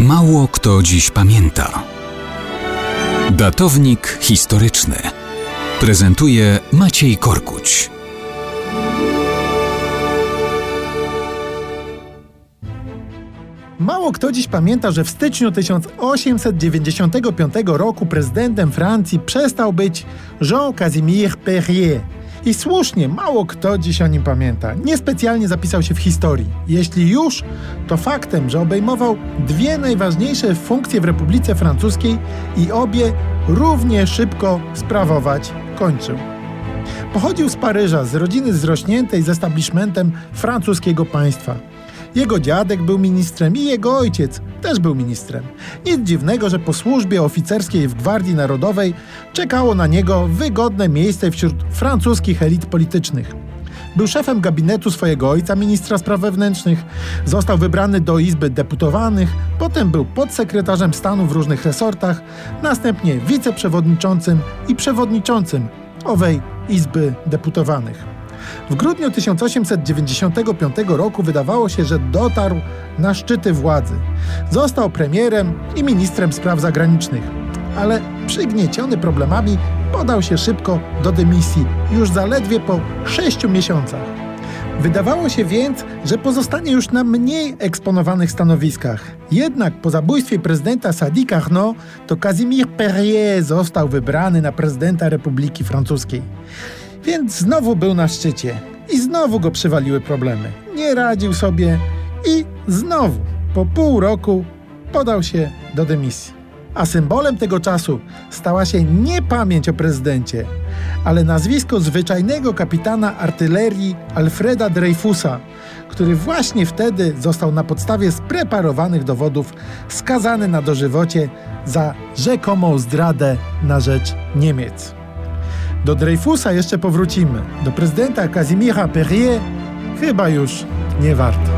Mało kto dziś pamięta. Datownik historyczny prezentuje Maciej Korkuć. Mało kto dziś pamięta, że w styczniu 1895 roku prezydentem Francji przestał być Jean-Casimir Perrier. I słusznie, mało kto dziś o nim pamięta. Niespecjalnie zapisał się w historii. Jeśli już, to faktem, że obejmował dwie najważniejsze funkcje w Republice Francuskiej i obie równie szybko sprawować kończył. Pochodził z Paryża, z rodziny zrośniętej z establishmentem francuskiego państwa. Jego dziadek był ministrem i jego ojciec też był ministrem. Nic dziwnego, że po służbie oficerskiej w Gwardii Narodowej czekało na niego wygodne miejsce wśród francuskich elit politycznych. Był szefem gabinetu swojego ojca, ministra spraw wewnętrznych, został wybrany do Izby Deputowanych, potem był podsekretarzem stanu w różnych resortach, następnie wiceprzewodniczącym i przewodniczącym owej Izby Deputowanych. W grudniu 1895 roku wydawało się, że dotarł na szczyty władzy. Został premierem i ministrem spraw zagranicznych, ale przygnieciony problemami podał się szybko do dymisji już zaledwie po sześciu miesiącach. Wydawało się więc, że pozostanie już na mniej eksponowanych stanowiskach. Jednak po zabójstwie prezydenta Sadi Carnot to Casimir Perrier został wybrany na prezydenta Republiki Francuskiej. Więc znowu był na szczycie i znowu go przywaliły problemy. Nie radził sobie i znowu po pół roku podał się do dymisji. A symbolem tego czasu stała się nie pamięć o prezydencie, ale nazwisko zwyczajnego kapitana artylerii Alfreda Dreyfusa, który właśnie wtedy został na podstawie spreparowanych dowodów skazany na dożywocie za rzekomą zdradę na rzecz Niemiec. Do Dreyfusa jeszcze powrócimy. Do prezydenta Kazimira Perrier chyba już nie warto.